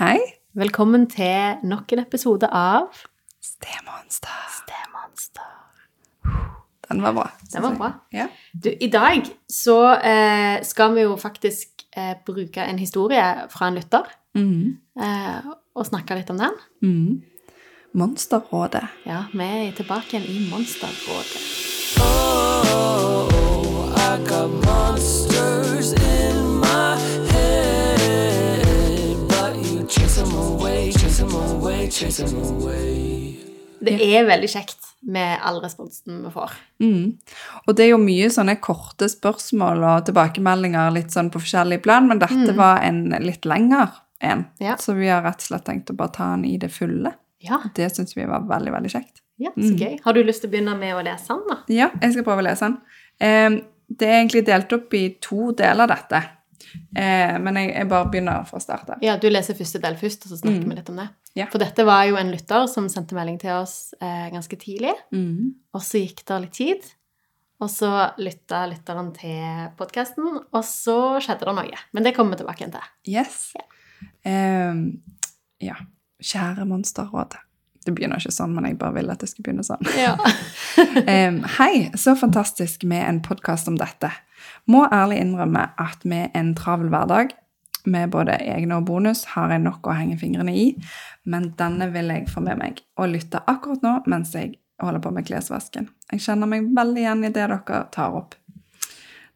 Hei. Velkommen til nok en episode av Stemonster. Stemonster. Den var bra. Den var bra. Ja. Du, I dag så eh, skal vi jo faktisk eh, bruke en historie fra en lytter Mm. eh, og snakke litt om den. Mm. Monsterrådet. Ja, vi er tilbake igjen i Monsterrådet. I got monsters Det er veldig kjekt med all responsen vi får. Mm. Og det er jo mye sånne korte spørsmål og tilbakemeldinger litt sånn på forskjellig plan, men dette var en litt lengre en. Ja. Så vi har rett og slett tenkt å bare ta den i det fulle. Ja, Det syns vi var veldig, veldig kjekt. ja så gøy. Har du lyst til å begynne med å lese den, da? Ja, jeg skal prøve å lese den. Det er egentlig delt opp i to deler, dette. Eh, men jeg, bare begynner fra start. Ja, du leser første del først, og så snakker vi litt om det. Ja. For dette var jo en lytter som sendte melding til oss eh, ganske tidlig, Mm. og så gikk det litt tid. Og så lytta lytteren til podkasten, og så skjedde det noe. Men det kommer vi tilbake igjen til. Yes. Ehm, ja. Kjære Monsterrådet. Det begynner ikke sånn, men jeg bare vil at det skal begynne sånn. Ja. um, hei, så fantastisk med en podkast om dette. Må ærlig innrømme at med en travel hverdag, med både egne og bonus, har jeg nok å henge fingrene i, men denne vil jeg få med meg og lytte akkurat nå mens jeg holder på med klesvasken. Jeg kjenner meg veldig igjen i det dere tar opp.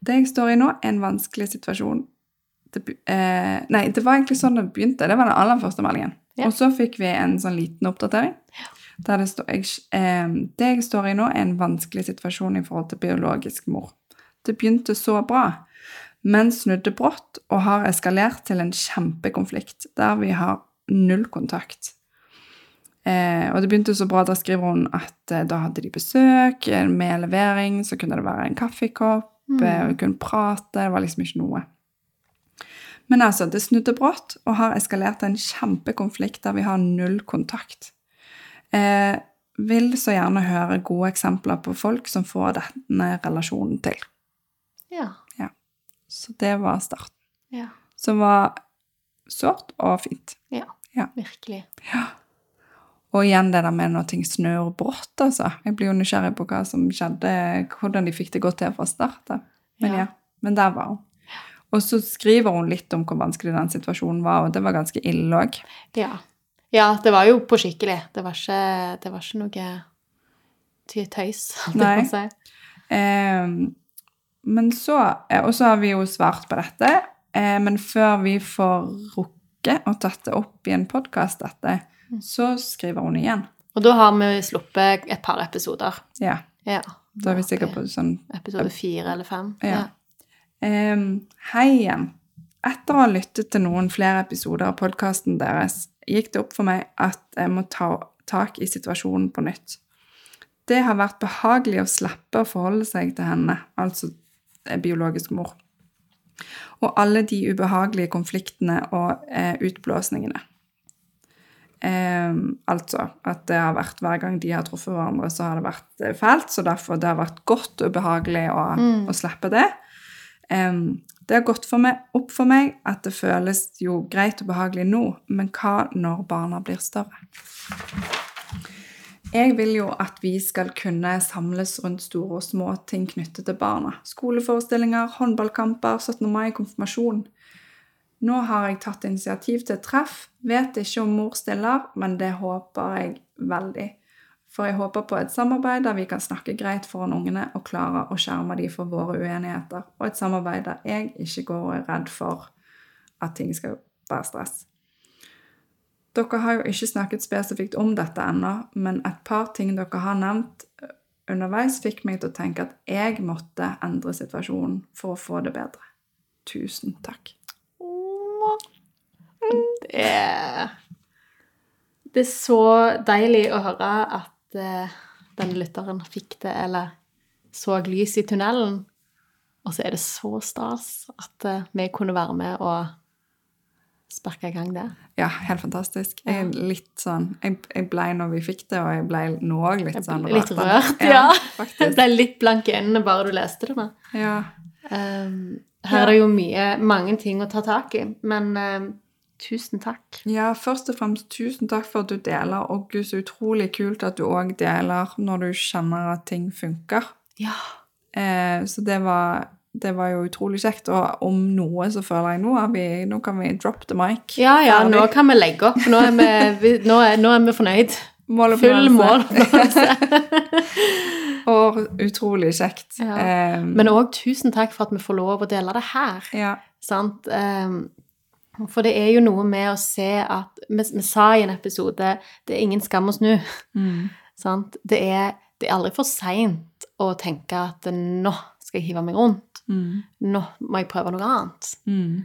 Det jeg står i nå, er en vanskelig situasjon. Det, eh, nei, det var egentlig sånn det begynte. Det var den aller første meldingen. Ja. Og så fikk vi en sånn liten oppdatering. Der det, står, jeg, eh, det jeg står i nå, er en vanskelig situasjon i forhold til biologisk mor. Det begynte så bra, men snudde brått og har eskalert til en kjempekonflikt der vi har null kontakt. Eh, og det begynte så bra, da skriver hun at eh, da hadde de besøk eh, med levering, så kunne det være en kaffekopp, eh, og vi kunne prate, det var liksom ikke noe. Men altså, det snudde brått og har eskalert til en kjempekonflikt der vi har null kontakt. Eh, vil så gjerne høre gode eksempler på folk som får denne relasjonen til. Ja. Så det var starten. Ja. Som var sårt og fint. ja. Ja. Virkelig. Og igjen det der med når ting snør brått, altså. Jeg blir jo nysgjerrig på hva som skjedde, hvordan de fikk det godt til fra start. Men Ja. ja. men der var hun. Og så skriver hun litt om hvor vanskelig den situasjonen var, og det var ganske ille òg. Ja. ja, det var jo på skikkelig. Det var ikke, det var ikke noe tøys, Nei. på å si. Eh, men så eh, Og så har vi jo svart på dette, eh, men før vi får rukket og tatt det opp i en podkast, dette, Mm. så skriver hun igjen. Og da har vi sluppet et par episoder. Ja. Ja. Da er vi sikkert på sånn Episode fire eller fem. Ja. Ehm, hei igjen. Etter å ha lyttet til noen flere episoder av podkasten deres, gikk det opp for meg at jeg må ta tak i situasjonen på nytt. Det har vært behagelig å slippe å forholde seg til henne, altså biologisk mor, og alle de ubehagelige konfliktene og eh, utblåsningene. Eh, altså at det har vært hver gang de har truffet hverandre, så har det vært eh, fælt, så derfor det har vært godt og behagelig å, å slippe det. Eh, det har gått for meg, opp for meg at det føles jo greit og behagelig nå, men hva når barna blir større? Jeg vil jo at vi skal kunne samles rundt store og små ting knyttet til barna. Skoleforestillinger, håndballkamper, 17. mai, konfirmasjon. Nå har jeg tatt initiativ til treff. Vet ikke om mor stiller, men det håper jeg veldig. For jeg håper på et samarbeid der vi kan snakke greit foran ungene og klare å skjerme dem for våre uenigheter, og et samarbeid der jeg ikke går og er redd for at ting skal være stress. Dere har jo ikke snakket spesifikt om dette ennå, men et par ting dere har nevnt underveis, fikk meg til å tenke at jeg måtte endre situasjonen for å få det bedre. Tusen takk. Det er, det er så deilig å høre at den denne lytteren fikk det, eller så lys i tunnelen. Og så er det så stas at eh, vi kunne være med og sparke i gang det. Ja, helt fantastisk. Jeg er litt sånn Jeg, jeg ble når vi fikk det, og jeg ble nå òg litt Jeg sånn ble litt rørt, ja. Jeg ble litt blank i øynene bare du leste det. nå. Ja. Um, her er det jo mye, mange ting å ta tak i, men um, Tusen takk. Ja, først og fremst tusen takk for at du deler, og gud, så utrolig kult at du òg deler når du kjenner at ting funker. Ja. Eh, så det var, det var jo utrolig kjekt, og om noe så føler jeg nå, er vi, nå kan vi drop the mic. Ja, ja, nå kan vi legge opp. Nå er vi, nå er, nå er vi fornøyd. Mål Full fornøyelse. mål. Og utrolig kjekt. Ja. Um, Men òg tusen takk for at vi får lov å dele det her. ja. Sant? Um, For det er jo noe med å se at Vi, vi sa i en episode det er ingen skam å snu. Mm. Sant? Det, er, det er aldri for seint å tenke at nå skal jeg hive meg rundt. Mm. Nå må jeg prøve noe annet. Mm.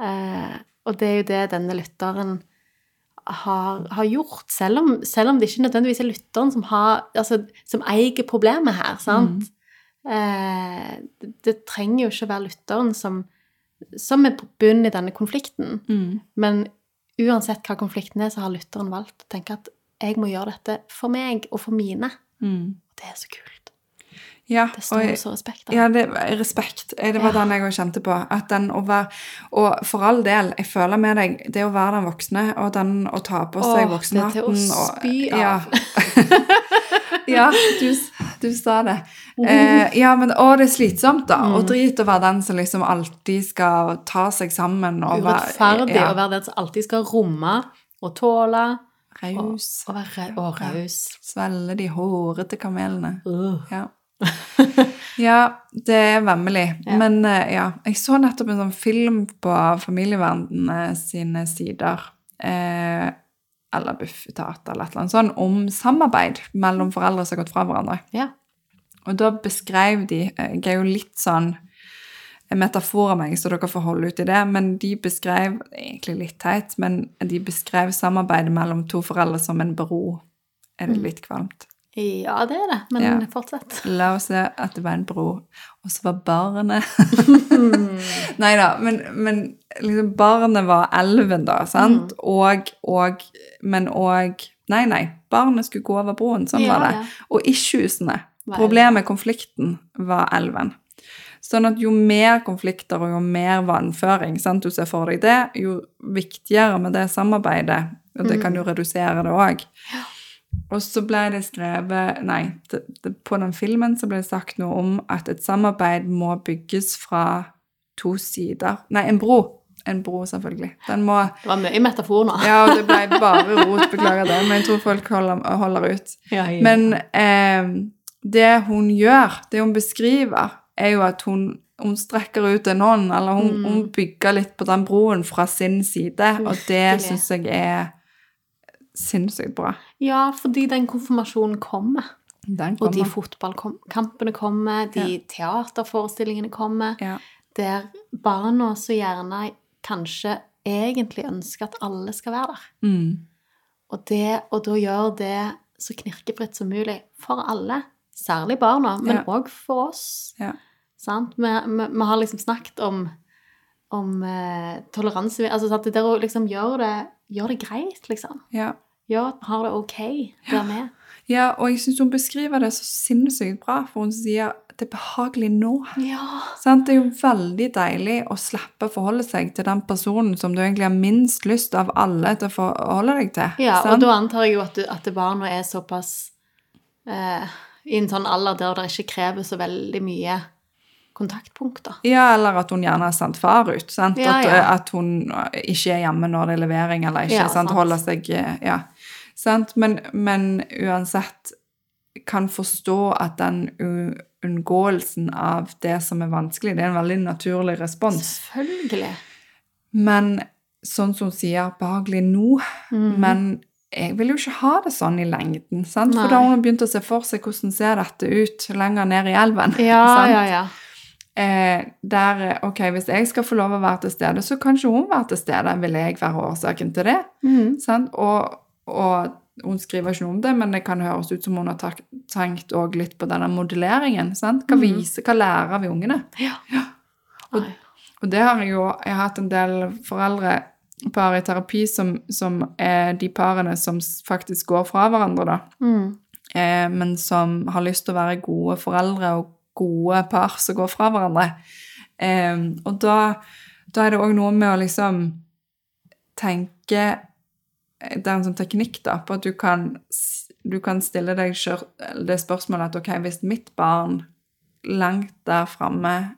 Eh, og det er jo det denne lytteren har, har gjort, selv om, selv om det ikke nødvendigvis er lytteren som, har, altså, som eier problemet her. sant? Eh, det, det trenger jo ikke være lytteren som, som er på bunnen i denne konflikten. Mm. Men uansett hva konflikten er, så har lytteren valgt å tenke at jeg må gjøre dette for meg og for mine. Mm. Og det er så kult. Ja, og står jo så respekt av. Ja, det respekt. Det var Ja. den jeg også kjente på. At den å være, og for all del, jeg føler med deg, det å være den voksne, og den å ta på seg Åh, voksenhatten og-. Ja, ja du, du sa det. Eh, ja, men å, det er slitsomt, da. Mm. Og drit å være den som liksom alltid skal ta seg sammen og Urettferdig ja, å være den som alltid skal romme og tåle og, raus. og være og raus. Svelge de hårete kamelene. Uh. Ja. Ja, det er vemmelig. Ja. Men eh, ja, jeg så nettopp en sånn film på Familievernet sine sider. Eh, eller Bufetat eller et eller annet sånt, om samarbeid mellom foreldre som har gått fra hverandre. Ja. Og da beskrev de eh, Jeg er jo litt sånn en metafor av meg, så dere får holde ut i det, men de beskrev egentlig litt teit, men de beskrev samarbeidet mellom to foreldre som en bro. Er det litt kvalmt? Ja, det er det. Men Ja. fortsett. La oss se at det var en bro, og så var barnet Nei da, men, men liksom barnet var elven, da, sant? Og, og Men òg Nei, nei. Barnet skulle gå over broen. Sånn Ja, var det. ja. Og issuesene, problemet, konflikten, var elven. Sånn at jo mer konflikter og jo mer vannføring sant, du ser for deg det, jo viktigere med det samarbeidet. Og det kan jo redusere det òg. Og så ble det skrevet Nei, det, det, på den filmen så ble det sagt noe om at et samarbeid må bygges fra to sider. Nei, en bro. En bro, selvfølgelig. Den må Det var mye metafor nå. Ja, og det ble bare rot, beklager det, men jeg tror folk holder, holder ut. Ja, ja. Men eh, det hun gjør, det hun beskriver, er jo at hun, hun strekker ut en hånd, eller hun, Mm. hun bygger litt på den broen fra sin side, og det syns jeg er sinnssykt bra. ja, fordi den konfirmasjonen kommer. Den Og de fotballkampene kommer, de teaterforestillingene kommer, Ja. der barna så gjerne kanskje egentlig ønsker at alle skal være der. Mm. Og, det, og da gjør det så knirkefritt som mulig for alle. Særlig barna, men Ja. for oss. Ja. Sant? Vi, vi, vi har liksom snakket om, om eh, toleranse Altså at det der å liksom gjøre det, gjør det greit, liksom. Ja. Vi har det ok der med. ja, og jeg syns hun beskriver det så sinnssykt bra, for hun sier det er behagelig nå. Ja. Sant? Det er jo veldig deilig å slippe å forholde seg til den personen som du egentlig har minst lyst av alle til å forholde deg til. Ja, og da antar jeg jo at, du- at barna er såpass eh, I en sånn alder der det ikke krever så veldig mye kontaktpunkter. Ja, eller at hun gjerne har sendt far ut. Sant? Ja, ja. at hun ikke er hjemme når det er levering, eller ikke. Ja, sant? sant. Holder seg eh, Ja. Sant? Men, men uansett kan forstå at den unngåelsen av det som er vanskelig, det er en veldig naturlig respons. Selvfølgelig. Men sånn som hun sier, behagelig nå, Mhm. men jeg vil jo ikke ha det sånn i lengden, sant? For da har hun begynt å se for seg hvordan ser dette ut lenger ned i elven. Ja, ja, ja. Eh, der, ok, hvis jeg skal få lov å være til stede, så kan ikke hun være til stede. Vil jeg være årsaken til det? Sant? Og, og hun skriver ikke noe om det, men det kan høres ut som hun har tenkt litt på denne modelleringen. Sant? Hva, Mhm. viser, hva lærer vi ungene? Ja. Og- Og det har jeg jo Jeg har hatt en del foreldrepar i terapi som, som er de parene som faktisk går fra hverandre, da. Mm. Eh, men som har lyst til å være gode foreldre og gode par som går fra hverandre. Eh, og da, da er det òg noe med å liksom tenker Det er en sånn teknikk da, på at du kan, du kan stille deg selv det spørsmålet at ok, hvis mitt barn langt der framme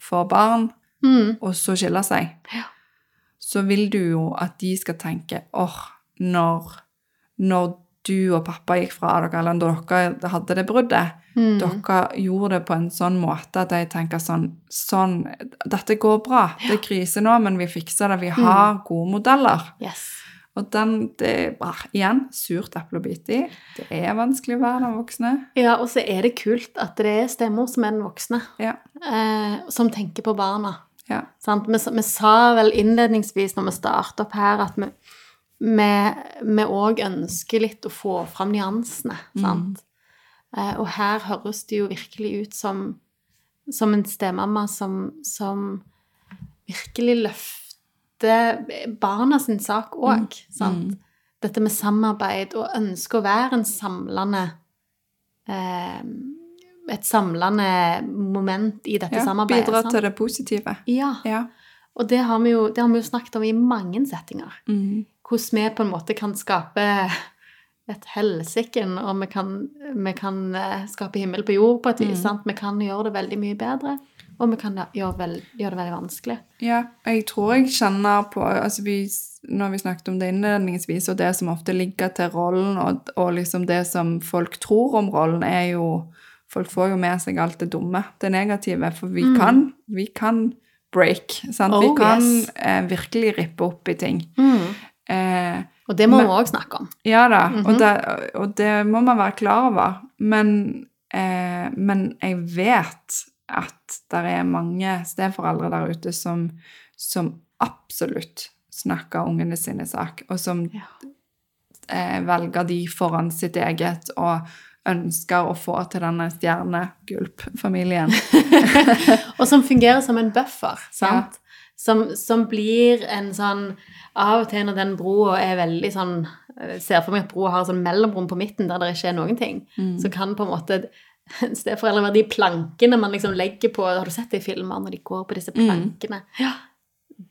får barn, Mm. og så skiller seg, Ja. så vil du jo at de skal tenke åh, når, når du og pappa gikk fra dere, eller når dere hadde det bruddet, Mm. dere gjorde det på en sånn måte at jeg tenker sånn, sånn Dette går bra. Det er krise nå, men vi fikser det. Vi har gode modeller. Yes. Og den det, ah, Igjen, surt eple å bite i. Det er vanskelig å være den voksne. Ja, og så er det kult at det er stemmer som er den voksne, Ja. eh, som tenker på barna. ja. Sant? Vi, vi sa vel innledningsvis når vi startet opp her, at vi òg ønsker litt å få fram nyansene. Sant? Eh, og her høres det jo virkelig ut som, som en stemamma som, som virkelig løfter barna sin sak òg. Mm. Dette med samarbeid og ønske å være en samlende eh, Et samlende moment i dette ja. samarbeidet. Bidra til det positive. Ja. Ja. Og det har, vi jo, det har vi jo snakket om i mange settinger. Mm. Hvordan vi på en måte kan skape et helsiken, og vi kan, vi kan eh, skape himmel på jord på et vis. sant? Vi kan gjøre det veldig mye bedre, og vi kan gjøre, vel, gjøre det veldig vanskelig. Ja, og jeg tror jeg kjenner på altså vi, Når vi snakket om det innledningsvis, og det som ofte ligger til rollen, og, og liksom det som folk tror om rollen, er jo Folk får jo med seg alt det dumme, det negative, for vi kan vi kan break. Sant? vi Oh, kan yes. eh, virkelig rippe opp i ting. Eh, Og det må Men- vi òg snakke om. ja da, og, det, og det må man være klar over. Men, eh, men jeg vet at det er mange steforeldre der ute som, som absolutt snakker ungene sine sak, og som Ja. eh, velger de foran sitt eget og ønsker å få til denne stjernegulp-familien. Og som fungerer som en buffer, sant? Som, som blir en sånn Av og til når den broa er veldig sånn Ser for meg at broa har sånn mellomrom på midten der det ikke er noen ting, så kan på en måte steforeldre være de plankene man liksom legger på Har du sett det i filmer når de går på disse plankene? Ja.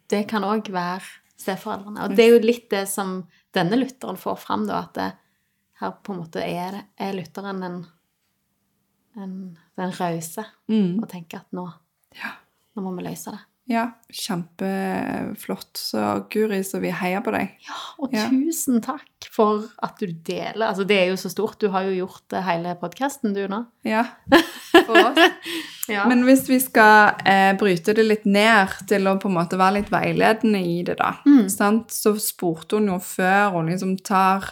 Det kan òg være steforeldrene. Og det er jo litt det som denne lytteren får fram, da, at det, her på en måte er, er lytteren en, en den rause Mm. og tenker at nå, nå må vi løse det. Ja, kjempeflott. Så Guri, så vi heier på deg. Ja, og Ja. tusen takk for at du deler. Altså, det er jo så stort. Du har jo gjort eh, hele podkasten, du, nå. Ja, for oss. Ja. Men hvis vi skal eh, bryte det litt ned til å på en måte være litt veiledende i det, da, Mm. sant? så spurte hun jo før hun liksom tar,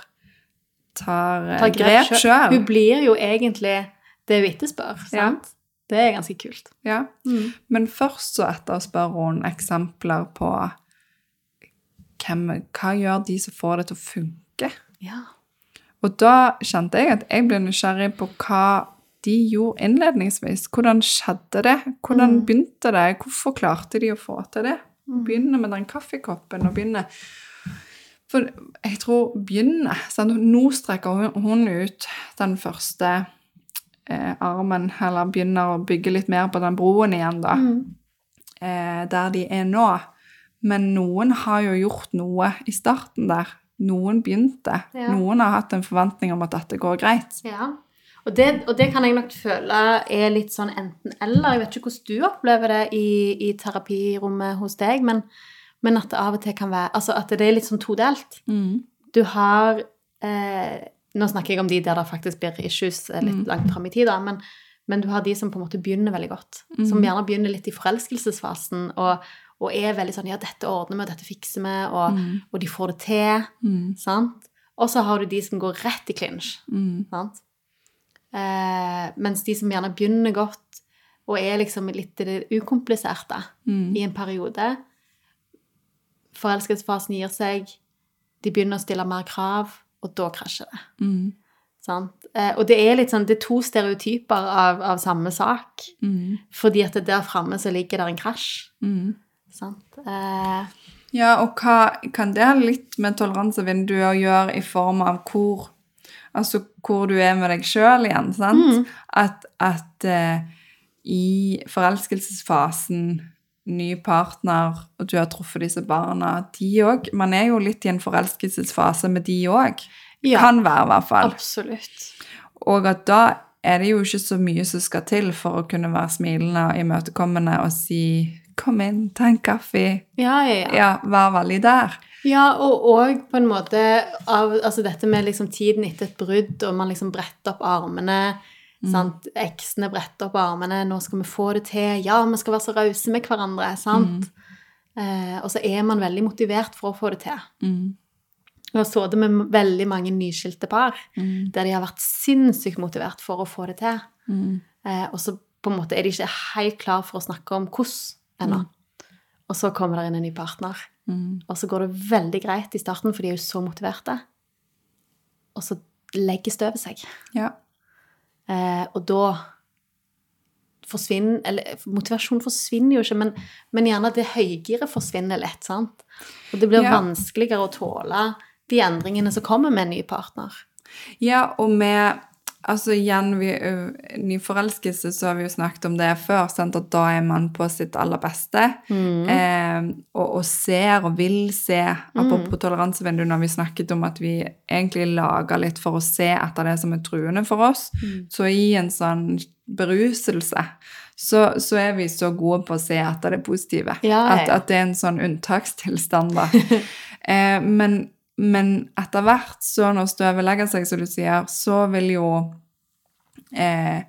tar, tar grep sjøl. Hun blir jo egentlig det hun etterspør, Ja. Det er ganske kult. Ja. Men først så etterspør hun eksempler på hvem, hva gjør de som får det til å funke. Ja. Og da kjente jeg at jeg ble nysgjerrig på hva de gjorde innledningsvis. Hvordan skjedde det? Hvordan Mm. begynte det? Hvorfor klarte de å få til det? Begynne med den kaffekoppen og begynne For jeg tror begynne sant? Nå strekker hun ut den første eh, armen, eller begynner å bygge litt mer på den broen igjen, da. Mm. Eh, der de er nå. Men noen har jo gjort noe i starten der. Noen begynte. Ja. Noen har hatt en forventning om at dette går greit. Ja. Og det, og det kan jeg nok føle er litt sånn enten-eller. Jeg vet ikke hvordan du opplever det i, i terapirommet hos deg, men, men at det av og til kan være Altså at det er litt sånn todelt. Du har eh, Nå snakker jeg om de der det faktisk blir issues eh, litt langt fram i tid, da, men, men du har de som på en måte begynner veldig godt. Som gjerne begynner litt i forelskelsesfasen og, og er veldig sånn Ja, dette ordner vi, dette fikser vi, og, og de får det til. Sant? Og så har du de som går rett i clinch. Sant? Eh, mens de som gjerne begynner godt og er liksom litt det ukompliserte i en periode Forelskelsesfasen gir seg, de begynner å stille mer krav, og da krasjer det. Sant? Eh, og det er litt sånn, det er to stereotyper av, av samme sak. Fordi at det der framme så ligger der en krasj. Sant? Eh, Ja, og hva kan det ha litt med toleransevinduet å gjøre i form av hvor Altså hvor du er med deg sjøl igjen, sant? At, at uh, i forelskelsesfasen ny partner, og du har truffet disse barna, de òg Man er jo litt i en forelskelsesfase med de òg. Ja, Kan være, i hvert fall. absolutt. Og at da er det jo ikke så mye som skal til for å kunne være smilende og imøtekommende og si 'kom inn, ta en kaffe'. Ja, ja, ja. Ja, vær veldig der. Ja, og òg på en måte av Altså dette med liksom tiden etter et brudd, og man liksom bretter opp armene. Sant? Eksene bretter opp armene. 'Nå skal vi få det til.' Ja, vi skal være så rause med hverandre. sant? Eh, og så er man veldig motivert for å få det til. Mm. Jeg har sittet med veldig mange nyskilte par der de har vært sinnssykt motivert for å få det til. Mm. Eh, og så på en måte er de ikke helt klar for å snakke om hvordan ennå. Og så kommer det inn en ny partner. Mm. Og så går det veldig greit i starten, for de er jo så motiverte. Og så legger støvet seg. Ja. Eh, og da forsvinner Eller motivasjonen forsvinner jo ikke, men, men gjerne det høygiret forsvinner lett. sant? Og det blir Ja. vanskeligere å tåle de endringene som kommer med en ny partner. Ja, og med Altså igjen, vi, nyforelskelse, så har vi jo snakket om det før, sant? at da er man på sitt aller beste. Eh, og, og ser og vil se. Apropos toleransevindu, når vi snakket om at vi egentlig lager litt for å se etter det som er truende for oss, så i en sånn beruselse så, så er vi så gode på å se etter det positive. Ja, ja, At, at det er en sånn unntakstilstand, da. eh, men, men etter hvert, så når støvet legger seg, som du sier, så vil jo eh,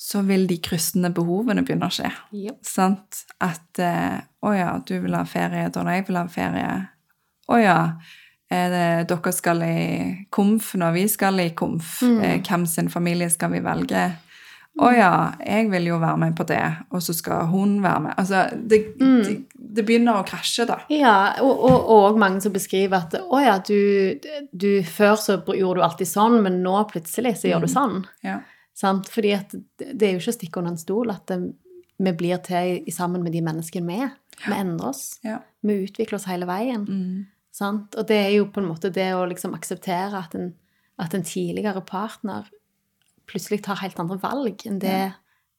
Så vil de kryssende behovene begynne å skje. Yep. Sant? At eh, Å ja, du vil ha ferie, Donna, jeg vil ha ferie. Å ja. Er det, dere skal i komf når vi skal i komf. Eh, hvem sin familie skal vi velge? Å ja, jeg vil jo være med på det, og så skal hun være med. Altså, det, det, det begynner å krasje, da. Ja, og, og, og mange som beskriver at å ja, du, du Før så gjorde du alltid sånn, men nå plutselig så gjør du sånn. Ja. Sant? Fordi at det er jo ikke å stikke under en stol at det, vi blir til i, sammen med de menneskene vi er. Vi endrer oss. Ja. Vi utvikler oss hele veien. Mm. Sant? Og det er jo på en måte det å liksom akseptere at en, at en tidligere partner plutselig tar helt andre valg enn det,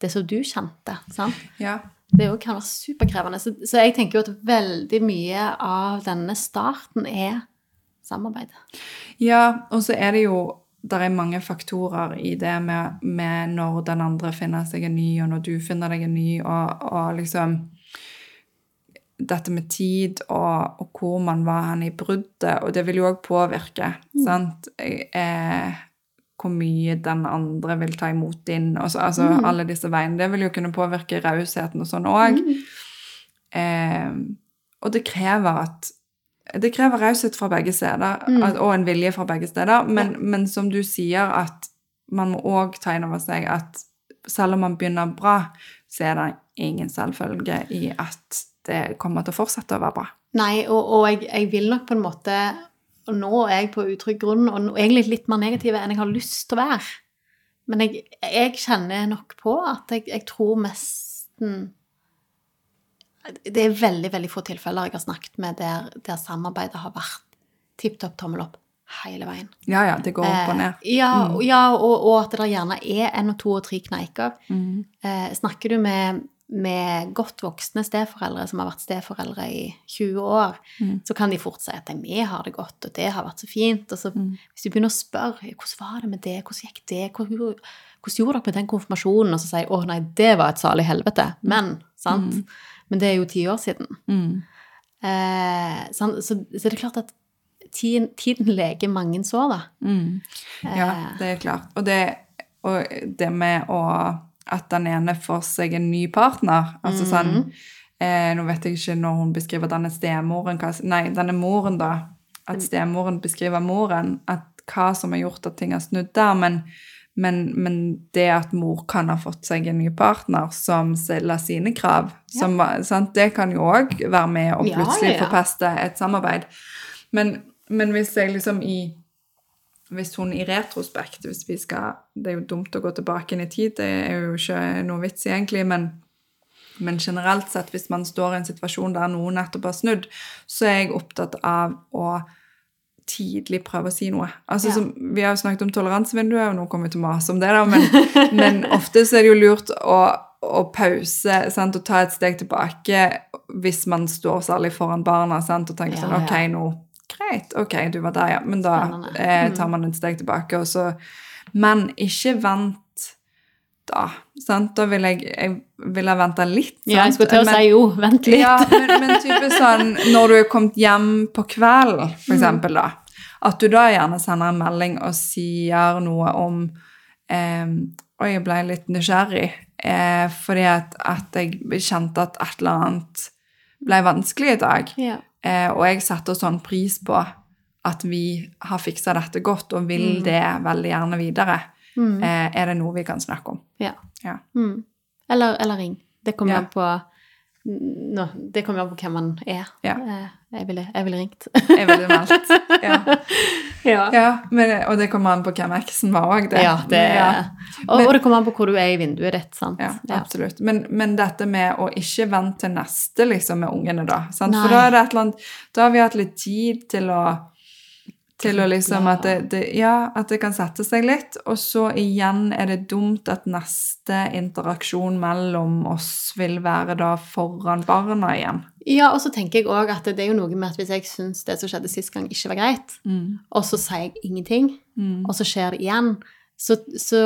det som du kjente. Sant? ja. Det jo kan være superkrevende. Så, så jeg tenker jo at veldig mye av denne starten er samarbeid. Ja, og så er det jo Det er mange faktorer i det med, med når den andre finner seg en ny, og når du finner deg en ny, og, og liksom Dette med tid og, og hvor man var hen i bruddet, og det vil jo òg påvirke, sant? Eh, hvor mye den andre vil ta imot din, så, altså alle disse veiene. Det vil jo kunne påvirke rausheten og sånn òg. Eh, og det krever at det krever raushet fra begge steder, at, og en vilje fra begge steder. Men, men som du sier, at man må òg ta inn over seg at selv om man begynner bra, så er det ingen selvfølge i at det kommer til å fortsette å være bra. Nei, og, og jeg, jeg vil nok på en måte Og nå er jeg på utrygg grunn, og egentlig litt mer negativ enn jeg har lyst til å være. Men jeg, jeg kjenner nok på at jeg, jeg tror nesten Det er veldig, veldig få tilfeller jeg har snakket med der, der samarbeidet har vært tipp topp tommel opp hele veien. Ja, ja, det går opp og ned. Eh, ja, og- ja og, og at det der gjerne er en og to og tre kneiker. Mm. Eh, snakker du med, med godt voksne steforeldre som har vært steforeldre i 20 år, Mm. så kan de fort si at de vi har det godt, og det har vært så fint. Og så Mm. hvis du begynner å spørre hvordan var det med det, hvordan gikk det, hvordan, hvordan gjorde dere med den konfirmasjonen, og så sier å nei, det var et salig helvete. Men, sant? Men det er jo ti år siden. Mm. Eh, så, Så, så det er klart at tiden, tiden leker mange sår, da. Mm. Ja, Eh. det er klart. Og det, og det med å At den ene får seg en ny partner. Altså sånn eh, Nå vet jeg ikke når hun beskriver denne stemoren Nei, denne moren, da. At stemoren beskriver moren. At hva som har gjort at ting har snudd der. Men, men, men det at mor kan ha fått seg en ny partner som stiller sine krav, som, sant? det kan jo òg være med Ja, plutselig ja, ja. forpeste et samarbeid. Men, men hvis jeg liksom i hvis hun i retrospekt hvis vi skal, Det er jo dumt å gå tilbake inn i tid, det er jo ikke noe vits egentlig, men, men generelt sett, hvis man står i en situasjon der noen nettopp har snudd, så er jeg opptatt av å tidlig prøve å si noe. Altså, Ja. som, Vi har jo snakket om toleransevinduet, og nå kommer vi til å mase om det, da, men, men ofte så er det jo lurt å og pause sant? og ta et steg tilbake hvis man står særlig foran barna sant? og tenker Ja, sånn Ok, nå Greit, ok, du var der, ja. Men da eh, Mm. tar man et steg tilbake, og så Men ikke vent da. Sant? Da vil jeg, jeg vil ha venta litt. Ja, jeg skulle til å si jo, vent litt. ja, men, men type sånn når du er kommet hjem på kvelden, for Mm. eksempel, da. At du da gjerne sender en melding og sier noe om eh, Oi, jeg ble litt nysgjerrig eh, fordi at, at jeg kjente at et eller annet ble vanskelig i dag. Ja. Eh, og jeg setter sånn pris på at vi har fiksa dette godt og vil Mm. det veldig gjerne videre. Mm. Eh, er det noe vi kan snakke om? Ja. Ja. Mm. Eller, eller ring. Det kommer Ja. an på nå, Det kommer an på hvem man er. Ja. Eh, Jeg ville, jeg ville ringt. Jeg ville meldt. Ja. ja. Ja, men, og det kommer an på hvem eksen var òg, det. Ja, det, ja. Og, Men- og det kommer an på hvor du er i vinduet ditt. sant? Ja, absolutt. Men, men dette med å ikke vente til neste liksom, med ungene, da. Sant? For da annet Da har vi hatt litt tid til å til å liksom at det, det, ja, at det kan sette seg litt. Og så igjen er det dumt at neste interaksjon mellom oss vil være da foran barna igjen. Ja, og så tenker jeg òg at det er jo noe med at hvis jeg syns det som skjedde sist gang, ikke var greit, og så sier jeg ingenting, Mm. og så skjer det igjen, så, så,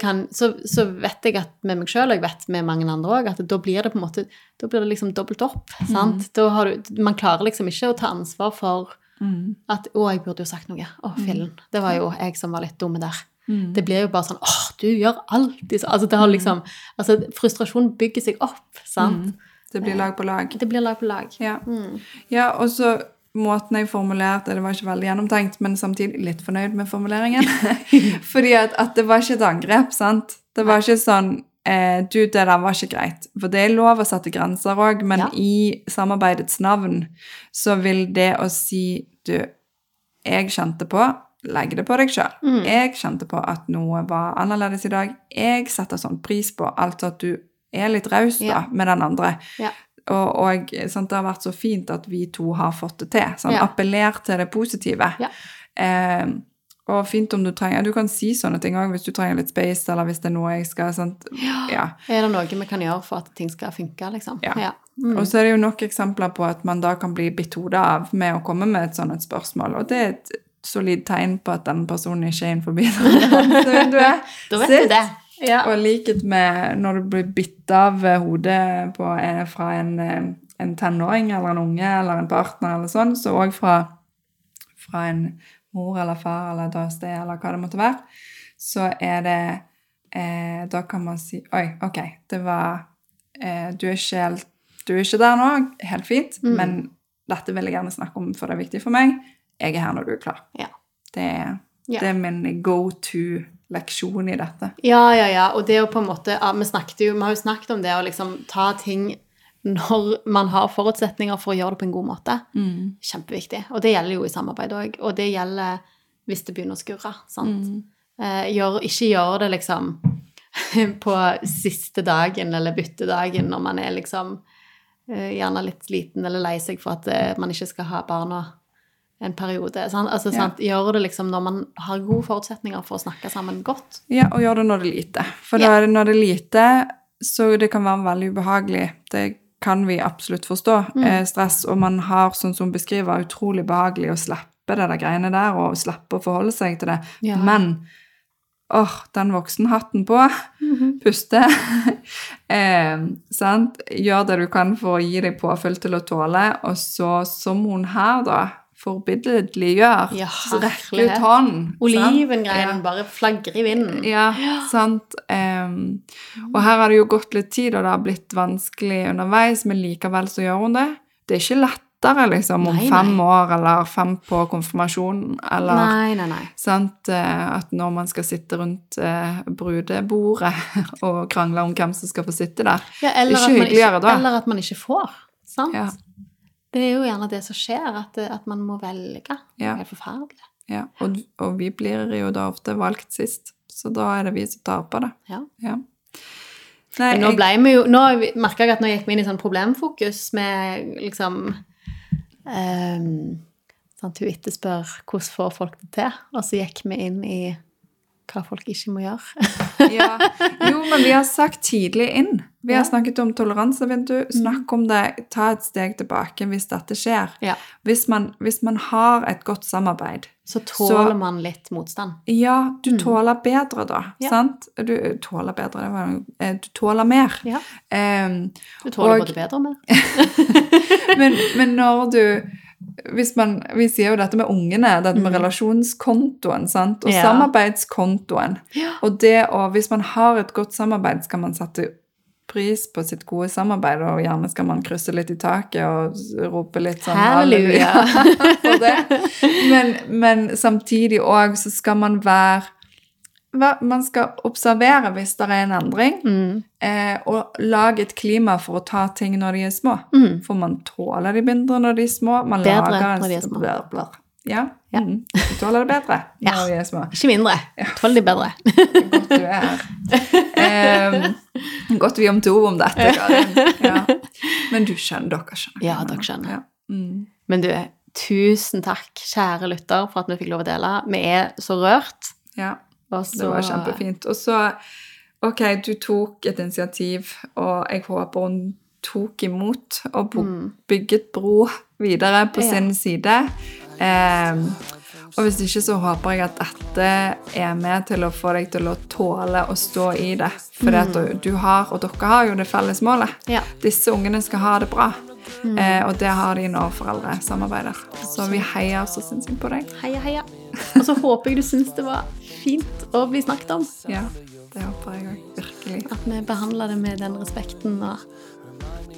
kan, så, så vet jeg at med meg sjøl, og jeg vet med mange andre òg, at da blir det på en måte Da blir det liksom dobbelt opp. sant? Da har du, man klarer liksom ikke å ta ansvar for Mm. at 'Å, jeg burde jo sagt noe'. Å, fillen. Det var jo jeg som var litt dumme der. Mm. Det blir jo bare sånn 'Åh, du gjør alltid sånn'. Altså, det har liksom Altså, frustrasjon bygger seg opp, sant? Mm. Det blir lag på lag. Det blir lag på lag. Ja. Mm. Ja, og så måten jeg formulerte det, var ikke veldig gjennomtenkt, men samtidig litt fornøyd med formuleringen. Fordi at, at det var ikke et angrep, sant? Det var ikke sånn eh, Du, det der var ikke greit. For det er lov å sette grenser òg, men Ja. i samarbeidets navn så vil det å si Du, jeg kjente på Legg det på deg sjøl. Mm. Jeg kjente på at noe var annerledes i dag. Jeg setter sånn pris på altså at du er litt raus da, Ja. med den andre. Ja. Og, og sant, det har vært så fint at vi to har fått det til. Sånn, Ja. Appellert til det positive. Ja. Eh, og fint om du trenger Du kan si sånne ting òg hvis du trenger litt space, eller hvis det er noe jeg skal sant? Ja. Er det noe vi kan gjøre for at ting skal funke, liksom? Ja. Mm. Og så er det jo nok eksempler på at man da kan bli bitt hodet av med å komme med et sånt spørsmål. Og det er et solid tegn på at den personen ikke er innenfor er. Da vet Sitt. du det. Ja. Og likhet med når du blir bitt av hodet på, eh, fra en, eh, en tenåring eller en unge eller en partner eller sånn, så òg fra, fra en mor eller far eller dødsted eller hva det måtte være, så er det eh, Da kan man si Oi, OK, det var eh, Du er ikke helt du er ikke der nå, helt fint, Mm. men dette vil jeg gjerne snakke om, for det er viktig for meg. Jeg er her når du er klar. Ja. Det, Ja. det er min go to-leksjon i dette. ja, ja, ja. Og det å på en måte Vi jo, vi har jo snakket om det å liksom ta ting når man har forutsetninger for å gjøre det på en god måte. Kjempeviktig. Og det gjelder jo i samarbeid òg. Og det gjelder hvis det begynner å skurre. sant? Eh, gjør, ikke gjør det liksom på siste dagen eller byttedagen når man er liksom eh, gjerne litt sliten eller lei seg for at eh, man ikke skal ha barna en periode. Sant? Altså, Ja. sant? Gjør det liksom når man har gode forutsetninger for å snakke sammen godt. Ja, og gjør det når det er lite. For Ja. når det er lite, så det kan være veldig ubehagelig. Det kan vi absolutt forstå. Mm. Eh, stress, og man har, sånn som hun beskriver, utrolig behagelig å slippe det der greiene der, og slippe å forholde seg til det. Ja. Men åh, den voksenhatten på, puste, eh, sant? Gjør det du kan for å gi deg påfyll til å tåle, og så, som hun her da, forbilledlig gjør, Ja, så rekker ut hånden. sant? ja. bare flagrer i vinden. Ja, sant. Um, og her har det jo gått litt tid, og det har blitt vanskelig underveis, men likevel så gjør hun det. Det er ikke lettere liksom om Nei, fem nei. år, eller fem på konfirmasjonen eller Nei, nei, nei. sant, eh, at når man skal sitte rundt eh, brudebordet og krangle om hvem som skal få sitte der. Ja, er Ikke hyggeligere ikke, da. eller at man ikke får. Sant? Ja. Det er jo gjerne det som skjer, at, at man må velge. Det Ja. er helt forferdelig. Ja, og, og vi blir jo da ofte valgt sist, så da er det vi som taper det. Ja. Ja. Nei, nå jeg- ble vi jo Nå merka jeg at nå gikk vi inn i sånn problemfokus med liksom um, at Hun etterspør hvordan får folk det til, og så gikk vi inn i hva folk ikke må gjøre. Ja. Jo, men vi har sagt tidlig inn. Vi har snakket om toleransevindu. Snakk om det, ta et steg tilbake hvis dette skjer. Ja. Hvis man, hvis man har et godt samarbeid. Så tåler Så- man litt motstand. Ja, du tåler bedre da, Mm. Ja. sant? Du tåler bedre, eh, du tåler mer. Ja. Um, Du tåler Og- både bedre og mer. men, men når du man, Vi sier jo dette med ungene, dette med Mm. relasjonskontoen sant? og Ja. samarbeidskontoen. Ja. Og det å, hvis man har et godt samarbeid, skal man sette pris på sitt gode samarbeid, og gjerne skal man krysse litt i taket og rope litt sånn Halleluja. for det. Men, men samtidig òg så skal man være Man skal observere hvis det er en endring, Mm. eh, og lage et klima for å ta ting når de er små. Mm. For man tåler de mindre når de er små. Man Bedre lager en når de er små. Ja. Ja. Mm. Du tåler det bedre Ja. når vi er små. Ikke mindre. Tåler de bedre. Godt du er her. Um, godt vi om to om dette, Karin. Ja. Men du skjønner, dere skjønner. Ja, dere skjønner. Ja. Mm. Men du, tusen takk, kjære lytter, for at vi fikk lov å dele. Vi er så rørt. ja. Også... Det var kjempefint. Og så, ok, du tok et initiativ, og jeg håper hun tok imot og bygget bro videre på Mm. Ja. sin side. Ehm, og hvis ikke, så håper jeg at dette er med til å få deg til å tåle å stå i det. For at du, har, og dere har jo det felles målet. Mm. Ja. Disse ungene skal ha det bra. Mm. Eh, og det har de når foreldre samarbeider. Så vi heier så sinnssykt på deg. heia, heia. Og så håper jeg du syns det var fint å bli snakket om. Ja, det håper jeg òg. Virkelig. At vi behandler det med den respekten og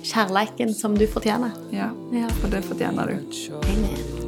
kjærleiken som du fortjener. Ja, Ja. og det fortjener du. Amen.